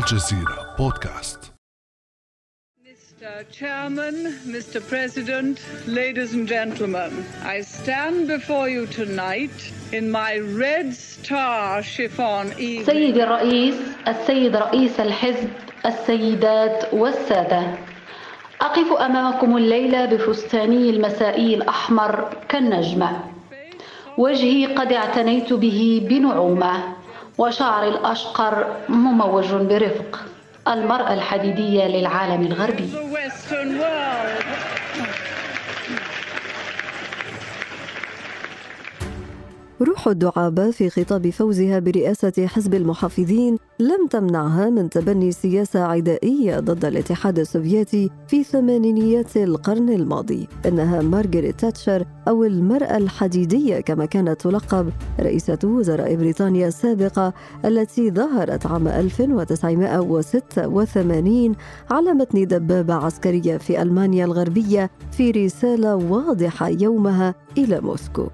الجزيرة بودكاست Mr. Chairman, Mr. President, ladies and gentlemen, I stand before you tonight in my red star chiffon evening. سيدي الرئيس السيد رئيس الحزب السيدات والسادة أقف أمامكم الليلة بفستاني المسائي الأحمر كالنجمة وجهي قد اعتنيت به بنعومة وشعري الأشقر مموج برفق المرأة الحديدية للعالم الغربي. روح الدعابة في خطاب فوزها برئاسة حزب المحافظين لم تمنعها من تبني سياسة عدائية ضد الاتحاد السوفيتي في ثمانينيات القرن الماضي إنها مارغريت تاتشر أو المرأة الحديدية كما كانت تلقب رئيسة وزراء بريطانيا السابقة التي ظهرت عام 1986 على متن دبابة عسكرية في ألمانيا الغربية في رسالة واضحة يومها إلى موسكو.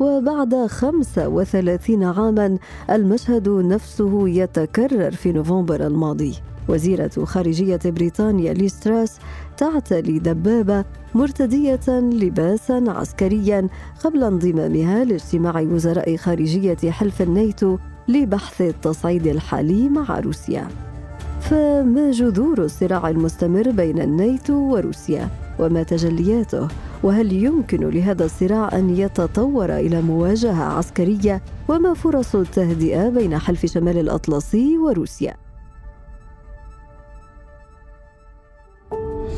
وبعد 35 عاما المشهد نفسه يتكرر في نوفمبر الماضي. وزيرة خارجية بريطانيا ليستراس تعتلي دبابة مرتدية لباسا عسكريا قبل انضمامها لاجتماع وزراء خارجية حلف الناتو لبحث التصعيد الحالي مع روسيا. فما جذور الصراع المستمر بين الناتو وروسيا؟ وما تجلياته وهل يمكن لهذا الصراع أن يتطور إلى مواجهة عسكرية وما فرص التهدئة بين حلف شمال الأطلسي وروسيا؟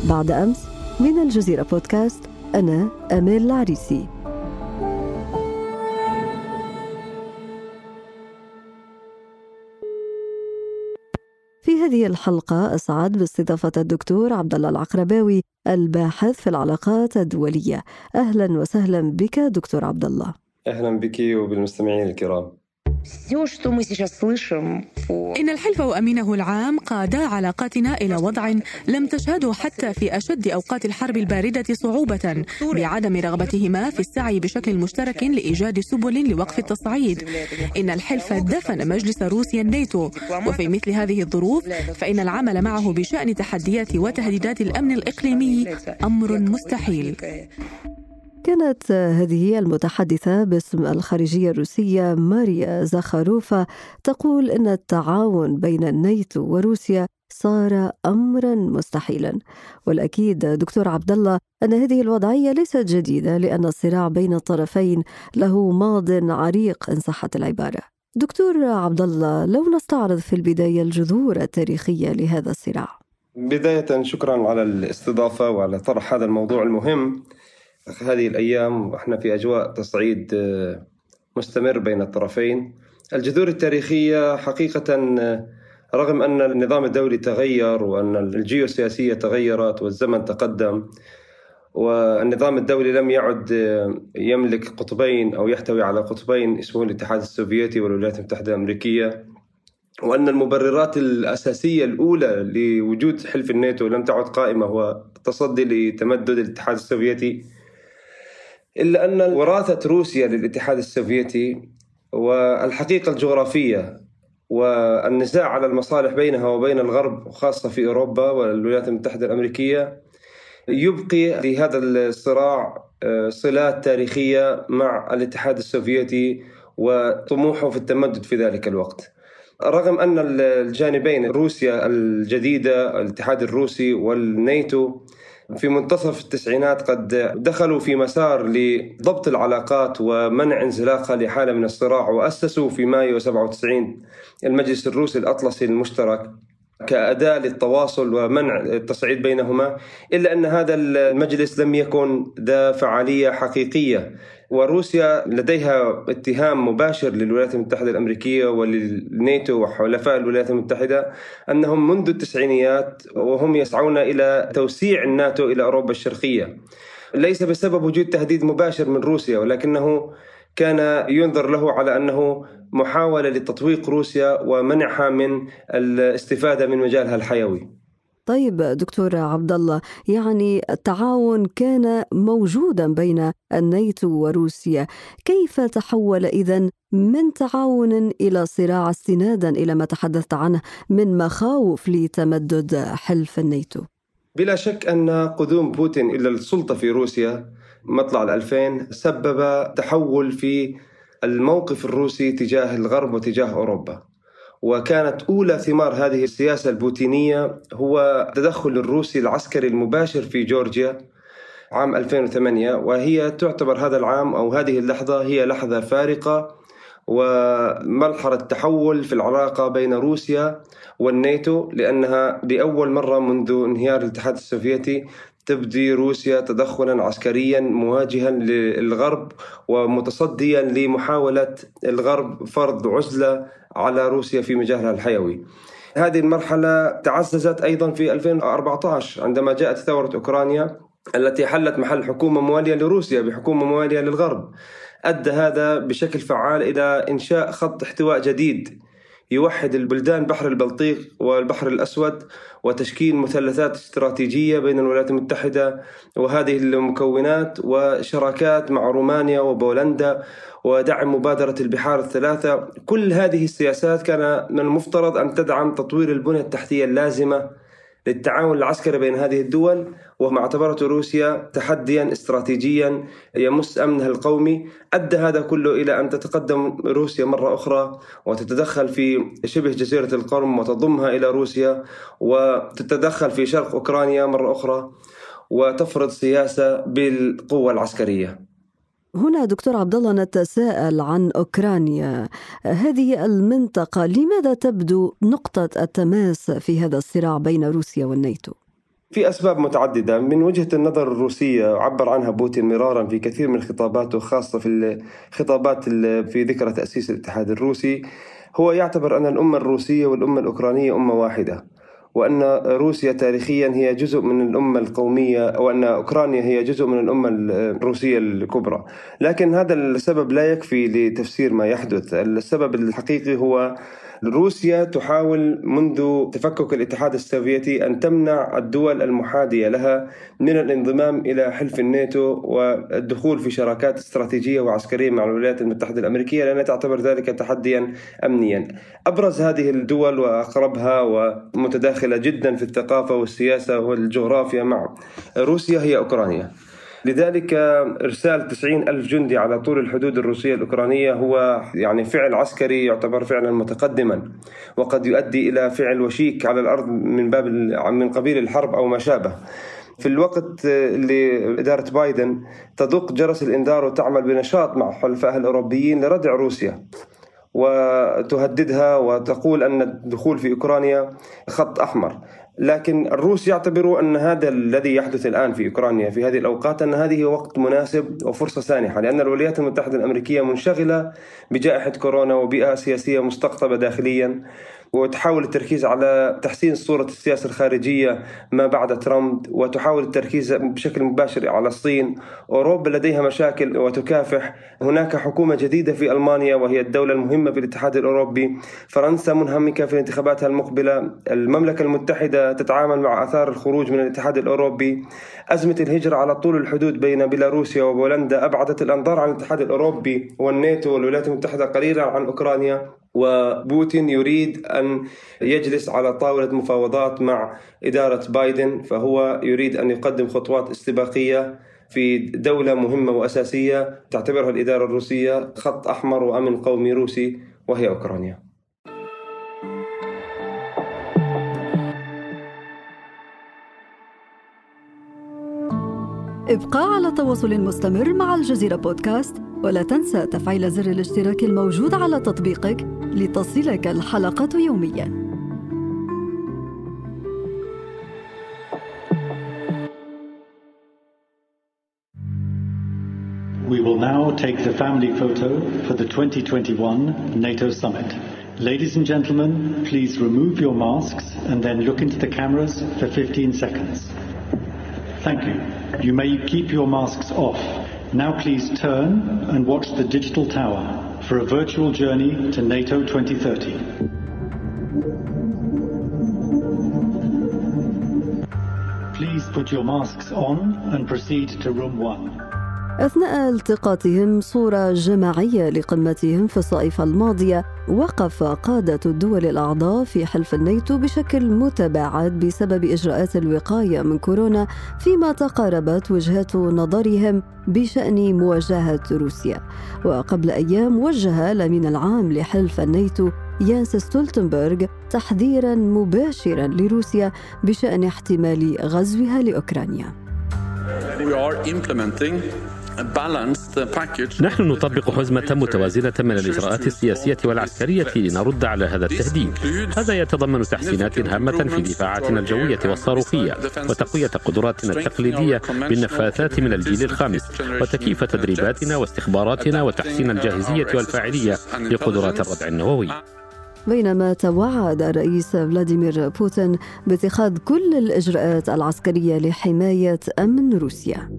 بعد أمس من الجزيرة بودكاست أنا امال العريسي. هذه الحلقة أسعد باستضافة الدكتور عبد الله العقرباوي الباحث في العلاقات الدولية. أهلا وسهلا بك دكتور عبد الله أهلا بك وبالمستمعين الكرام. إن الحلف وأمينه العام قادا علاقاتنا إلى وضع لم تشهده حتى في أشد أوقات الحرب الباردة صعوبة بعدم رغبتهما في السعي بشكل مشترك لإيجاد سبل لوقف التصعيد. إن الحلف دفن مجلس روسيا الناتو. وفي مثل هذه الظروف فإن العمل معه بشأن تحديات وتهديدات الأمن الإقليمي أمر مستحيل. كانت هذه المتحدثة باسم الخارجية الروسية ماريا زاخاروفا تقول إن التعاون بين الناتو وروسيا صار امرا مستحيلا. والأكيد دكتور عبد الله أن هذه الوضعية ليست جديدة لأن الصراع بين الطرفين له ماض عريق إن صحت العبارة. دكتور عبد الله لو نستعرض في البداية الجذور التاريخية لهذا الصراع. بداية شكرا على الاستضافة وعلى طرح هذا الموضوع المهم. هذه الأيام إحنا في أجواء تصعيد آه، مستمر بين الطرفين. الجذور التاريخية حقيقة آه، رغم أن النظام الدولي تغير وأن الجيوسياسية تغيرت والزمن تقدم والنظام الدولي لم يعد آه، يملك قطبين أو يحتوي على قطبين اسمه الاتحاد السوفيتي والولايات المتحدة الأمريكية. وأن المبررات الأساسية الأولى لوجود حلف الناتو لم تعد قائمة هو التصدي لتمدد الاتحاد السوفيتي إلا أن وراثة روسيا للاتحاد السوفيتي والحقيقة الجغرافية والنزاع على المصالح بينها وبين الغرب وخاصة في أوروبا والولايات المتحدة الأمريكية يبقي لهذا الصراع آه، صلات تاريخية مع الاتحاد السوفيتي وطموحه في التمدد في ذلك الوقت. رغم أن الجانبين روسيا الجديدة الاتحاد الروسي والناتو في منتصف التسعينات قد دخلوا في مسار لضبط العلاقات ومنع انزلاقها لحالة من الصراع وأسسوا في مايو 97 المجلس الروسي الأطلسي المشترك. كأداة للتواصل ومنع التصعيد بينهما إلا أن هذا المجلس لم يكن ذا فعالية حقيقية. وروسيا لديها اتهام مباشر للولايات المتحدة الأمريكية وللناتو وحلفاء الولايات المتحدة أنهم منذ التسعينيات وهم يسعون إلى توسيع الناتو إلى أوروبا الشرقية. ليس بسبب وجود تهديد مباشر من روسيا ولكنه كان ينظر له على أنه محاولة لتطويق روسيا ومنعها من الاستفادة من مجالها الحيوي. طيب دكتور عبد الله يعني التعاون كان موجودا بين الناتو وروسيا كيف تحول إذا من تعاون إلى صراع استنادا إلى ما تحدثت عنه من مخاوف لتمدد حلف الناتو بلا شك أن قدوم بوتين إلى السلطة في روسيا مطلع الألفين سبب تحول في الموقف الروسي تجاه الغرب وتجاه أوروبا. وكانت أولى ثمار هذه السياسة البوتينية هو التدخل الروسي العسكري المباشر في جورجيا عام 2008 وهي تعتبر هذا العام أو هذه اللحظة هي لحظة فارقة ومرحلة تحول في العلاقة بين روسيا والناتو لأنها لأول مرة منذ انهيار الاتحاد السوفيتي تبدي روسيا تدخلا عسكريا مواجها للغرب ومتصديا لمحاولة الغرب فرض عزلة على روسيا في مجالها الحيوي. هذه المرحلة تعززت أيضا في 2014 عندما جاءت ثورة أوكرانيا التي حلت محل حكومة موالية لروسيا بحكومة موالية للغرب. أدى هذا بشكل فعال إلى إنشاء خط احتواء جديد يوحد البلدان بحر البلطيق والبحر الأسود وتشكيل مثلثات استراتيجية بين الولايات المتحدة وهذه المكونات وشراكات مع رومانيا وبولندا ودعم مبادرة البحار الثلاثة. كل هذه السياسات كان من المفترض أن تدعم تطوير البنية التحتية اللازمة للتعاون العسكري بين هذه الدول وما اعتبرته روسيا تحديا استراتيجيا يمس أمنها القومي. أدى هذا كله إلى أن تتقدم روسيا مرة أخرى وتتدخل في شبه جزيرة القرم وتضمها إلى روسيا وتتدخل في شرق أوكرانيا مرة أخرى وتفرض سياسة بالقوة العسكرية. هنا دكتور عبد الله نتساءل عن أوكرانيا. هذه المنطقة لماذا تبدو نقطة التماس في هذا الصراع بين روسيا والناتو؟ في أسباب متعددة. من وجهة النظر الروسية عبر عنها بوتين مرارا في كثير من خطاباته خاصة في الخطابات في ذكرى تأسيس الاتحاد الروسي. هو يعتبر أن الأمة الروسية والأمة الأوكرانية أمة واحدة. وأن روسيا تاريخيا هي جزء من الأمة القومية وأن أوكرانيا هي جزء من الأمة الروسية الكبرى. لكن هذا السبب لا يكفي لتفسير ما يحدث. السبب الحقيقي هو روسيا تحاول منذ تفكك الاتحاد السوفيتي أن تمنع الدول المحادية لها من الانضمام إلى حلف الناتو والدخول في شراكات استراتيجية وعسكرية مع الولايات المتحدة الأمريكية لانها تعتبر ذلك تحديا امنيا. أبرز هذه الدول وأقربها ومتداخلة جدا في الثقافة والسياسة والجغرافيا مع روسيا هي أوكرانيا. لذلك إرسال 90 ألف جندي على طول الحدود الروسية الأوكرانية هو يعني فعل عسكري يعتبر فعلا متقدما وقد يؤدي إلى فعل وشيك على الأرض من باب من قبيل الحرب أو ما شابه. في الوقت اللي إدارة بايدن تدق جرس الإنذار وتعمل بنشاط مع حلفائها الأوروبيين لردع روسيا وتهددها وتقول أن الدخول في أوكرانيا خط أحمر. لكن الروس يعتبروا أن هذا الذي يحدث الآن في أوكرانيا في هذه الأوقات أن هذه وقت مناسب وفرصة سانحة لأن الولايات المتحدة الأمريكية منشغلة بجائحة كورونا وبيئة سياسية مستقطبة داخليا. وتحاول التركيز على تحسين صورة السياسة الخارجية ما بعد ترامب وتحاول التركيز بشكل مباشر على الصين. أوروبا لديها مشاكل وتكافح. هناك حكومة جديدة في ألمانيا وهي الدولة المهمة في الاتحاد الأوروبي. فرنسا منهمكة في انتخاباتها المقبلة. المملكة المتحدة تتعامل مع آثار الخروج من الاتحاد الأوروبي. أزمة الهجرة على طول الحدود بين بيلاروسيا وبولندا أبعدت الأنظار عن الاتحاد الأوروبي والناتو والولايات المتحدة قليلا عن أوكرانيا. وبوتين يريد أن يجلس على طاولة مفاوضات مع إدارة بايدن فهو يريد أن يقدم خطوات استباقية في دولة مهمة وأساسية تعتبرها الإدارة الروسية خط أحمر وأمن قومي روسي وهي أوكرانيا. ابقى على تواصل مستمر مع الجزيرة بودكاست ولا تنسى تفعيل زر الاشتراك الموجود على تطبيقك لتصلك الحلقة يومياً. We will now take the family photo for the 2021 NATO summit. Ladies and gentlemen, please remove your masks and then look into the cameras for 15 seconds. Thank you. You may keep your masks off. Now please turn and watch the digital tower for a virtual journey to NATO 2030. put your masks on and proceed to room one. أثناء التقاطهم صورة جماعية لقمتهم في الصيف الماضية وقف قادة الدول الأعضاء في حلف الناتو بشكل متباعد بسبب إجراءات الوقاية من كورونا فيما تقاربت وجهات نظرهم بشأن مواجهة روسيا وقبل أيام وجه الأمين العام لحلف الناتو يانس ستولتنبرغ تحذيرا مباشرا لروسيا بشأن احتمال غزوها لأوكرانيا. نحن نطبق حزمة متوازنة من الإجراءات السياسية والعسكرية لنرد على هذا التهديد. هذا يتضمن تحسينات هامة في دفاعاتنا الجوية والصاروخية وتقوية قدراتنا التقليدية بالنفاثات من الجيل الخامس وتكييف تدريباتنا واستخباراتنا وتحسين الجاهزية والفاعلية لقدرات الردع النووي. بينما توعد الرئيس فلاديمير بوتين باتخاذ كل الإجراءات العسكرية لحماية أمن روسيا.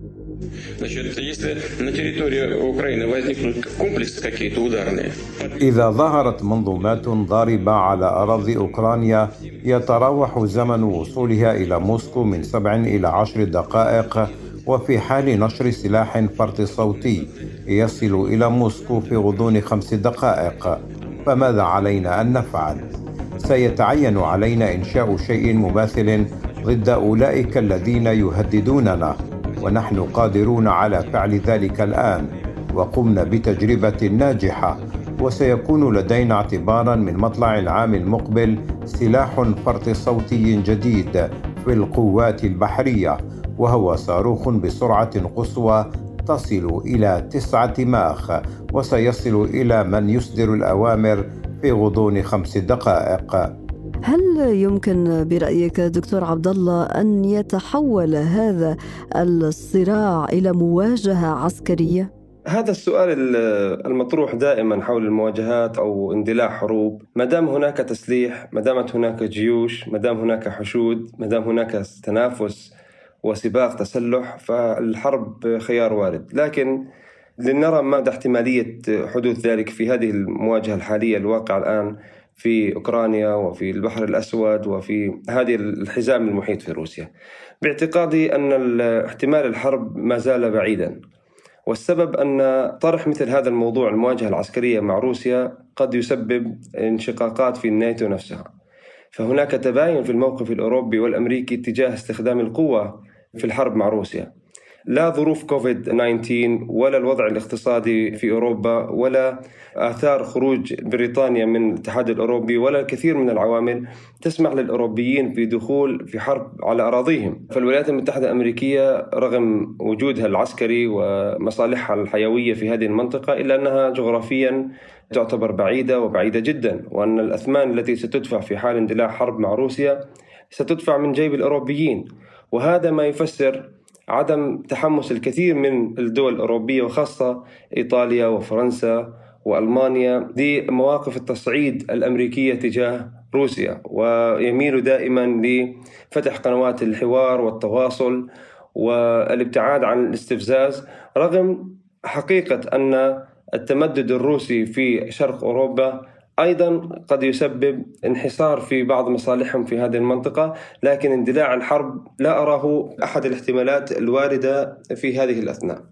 إذا ظهرت منظومات ضاربة على أراضي أوكرانيا يتراوح زمن وصولها إلى موسكو من سبع إلى عشر دقائق وفي حال نشر سلاح فرط صوتي يصل إلى موسكو في غضون خمس دقائق فماذا علينا أن نفعل؟ سيتعين علينا إنشاء شيء مماثل ضد أولئك الذين يهددوننا ونحن قادرون على فعل ذلك الآن وقمنا بتجربة ناجحة وسيكون لدينا اعتبارا من مطلع العام المقبل سلاح فرط صوتي جديد في القوات البحرية وهو صاروخ بسرعة قصوى تصل إلى تسعة ماخ وسيصل إلى من يصدر الأوامر في غضون خمس دقائق. هل يمكن برأيك دكتور عبد الله أن يتحول هذا الصراع إلى مواجهة عسكرية؟ هذا السؤال المطروح دائما حول المواجهات أو اندلاع حروب، ما دام هناك تسليح، ما دامت هناك جيوش، ما دام هناك حشود، ما دام هناك تنافس وسباق تسلح فالحرب خيار وارد، لكن لنرى مدى احتمالية حدوث ذلك في هذه المواجهة الحالية الواقعة الآن في أوكرانيا وفي البحر الأسود وفي هذه الحزام المحيط في روسيا. باعتقادي أن احتمال الحرب ما زال بعيدا. والسبب أن طرح مثل هذا الموضوع المواجهة العسكرية مع روسيا قد يسبب انشقاقات في الناتو نفسها. فهناك تباين في الموقف الأوروبي والأمريكي تجاه استخدام القوة في الحرب مع روسيا. لا ظروف كوفيد 19 ولا الوضع الاقتصادي في أوروبا ولا آثار خروج بريطانيا من الاتحاد الأوروبي ولا الكثير من العوامل تسمح للأوروبيين بدخول في حرب على أراضيهم، فالولايات المتحدة الأمريكية رغم وجودها العسكري ومصالحها الحيوية في هذه المنطقة إلا أنها جغرافيا تعتبر بعيدة وبعيدة جدا، وأن الأثمان التي ستدفع في حال اندلاع حرب مع روسيا ستدفع من جيب الأوروبيين، وهذا ما يفسر عدم تحمس الكثير من الدول الأوروبية وخاصة إيطاليا وفرنسا وألمانيا لمواقف التصعيد الأمريكية تجاه روسيا ويميل دائما لفتح قنوات الحوار والتواصل والابتعاد عن الاستفزاز رغم حقيقة أن التمدد الروسي في شرق أوروبا أيضا قد يسبب انحصار في بعض مصالحهم في هذه المنطقة، لكن اندلاع الحرب لا أراه أحد الاحتمالات الواردة في هذه الأثناء.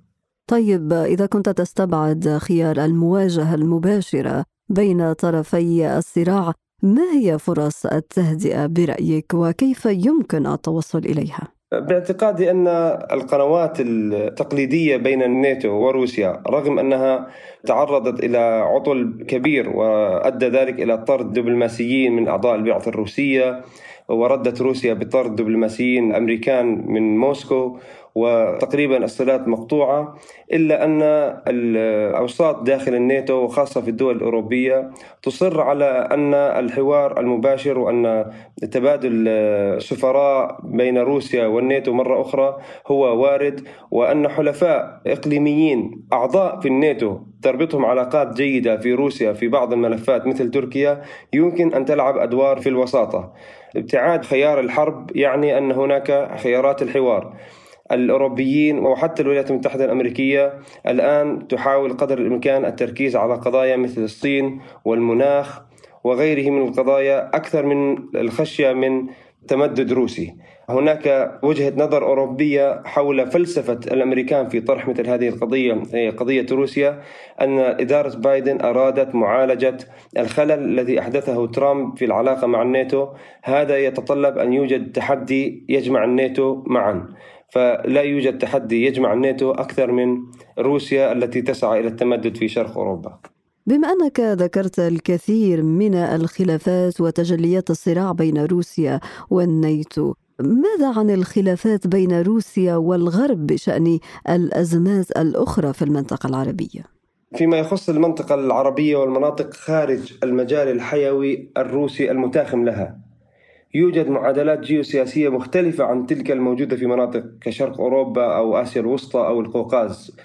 طيب إذا كنت تستبعد خيار المواجهة المباشرة بين طرفي الصراع، ما هي فرص التهدئة برأيك وكيف يمكن التوصل إليها؟ باعتقادي أن القنوات التقليدية بين الناتو وروسيا رغم أنها تعرضت إلى عطل كبير وأدى ذلك إلى طرد دبلوماسيين من أعضاء البعثه الروسية وردت روسيا بطرد دبلوماسيين أمريكان من موسكو. وتقريبا الصلات مقطوعة إلا أن الأوساط داخل الناتو وخاصة في الدول الأوروبية تصر على أن الحوار المباشر وأن تبادل سفراء بين روسيا والناتو مرة أخرى هو وارد وأن حلفاء إقليميين أعضاء في الناتو تربطهم علاقات جيدة في روسيا في بعض الملفات مثل تركيا يمكن أن تلعب أدوار في الوساطة. ابتعاد خيار الحرب يعني أن هناك خيارات الحوار. الأوروبيين وحتى الولايات المتحدة الأمريكية الآن تحاول قدر الإمكان التركيز على قضايا مثل الصين والمناخ وغيره من القضايا أكثر من الخشية من تمدد روسي. هناك وجهة نظر أوروبية حول فلسفة الأمريكان في طرح مثل هذه القضية قضية روسيا أن إدارة بايدن أرادت معالجة الخلل الذي أحدثه ترامب في العلاقة مع الناتو. هذا يتطلب أن يوجد تحدي يجمع الناتو معا. فلا يوجد تحدي يجمع الناتو أكثر من روسيا التي تسعى إلى التمدد في شرق أوروبا. بما أنك ذكرت الكثير من الخلافات وتجليات الصراع بين روسيا والناتو ماذا عن الخلافات بين روسيا والغرب بشأن الأزمات الأخرى في المنطقة العربية؟ فيما يخص المنطقة العربية والمناطق خارج المجال الحيوي الروسي المتاخم لها. يوجد معادلات جيوسياسية مختلفة عن تلك الموجودة في مناطق كشرق أوروبا أو آسيا الوسطى أو القوقاز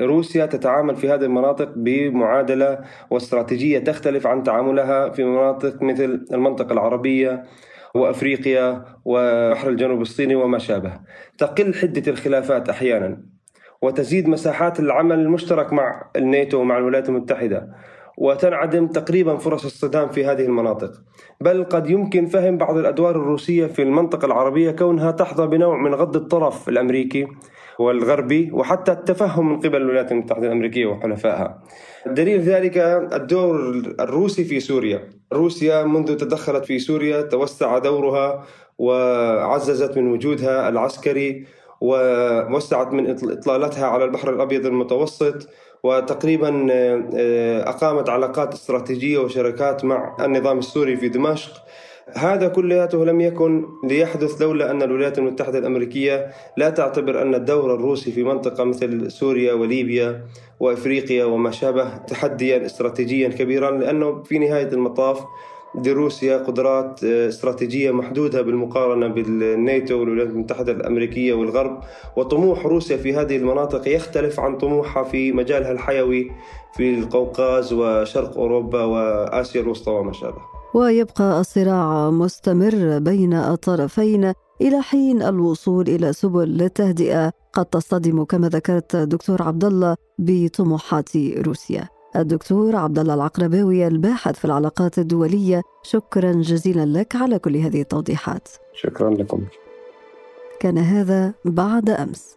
روسيا تتعامل في هذه المناطق بمعادلة واستراتيجية تختلف عن تعاملها في مناطق مثل المنطقة العربية وأفريقيا وبحر الجنوب الصيني وما شابه. تقل حدة الخلافات أحيانا وتزيد مساحات العمل المشترك مع الناتو ومع الولايات المتحدة وتنعدم تقريبا فرص الصدام في هذه المناطق. بل قد يمكن فهم بعض الأدوار الروسية في المنطقة العربية كونها تحظى بنوع من غض الطرف الأمريكي والغربي وحتى التفهم من قبل الولايات المتحدة الأمريكية وحلفائها. دليل ذلك الدور الروسي في سوريا. روسيا منذ تدخلت في سوريا توسع دورها وعززت من وجودها العسكري ووسعت من إطلالتها على البحر الأبيض المتوسط وتقريبا آه، أقامت علاقات استراتيجية وشركات مع النظام السوري في دمشق. هذا كلياته لم يكن ليحدث لولا أن الولايات المتحدة الأمريكية لا تعتبر أن الدور الروسي في منطقة مثل سوريا وليبيا وإفريقيا وما شابه تحديا استراتيجيا كبيرا لأنه في نهاية المطاف لروسيا قدرات استراتيجية محدودة بالمقارنة بالناتو والولايات المتحدة الأمريكية والغرب. وطموح روسيا في هذه المناطق يختلف عن طموحها في مجالها الحيوي في القوقاز وشرق أوروبا وآسيا الوسطى وما شابه. ويبقى الصراع مستمر بين الطرفين إلى حين الوصول إلى سبل للتهدئه قد تصطدم كما ذكرت دكتور عبد الله بطموحات روسيا. الدكتور عبد الله العقرباوي الباحث في العلاقات الدولية شكرا جزيلا لك على كل هذه التوضيحات. شكرا لكم. كان هذا بعد أمس.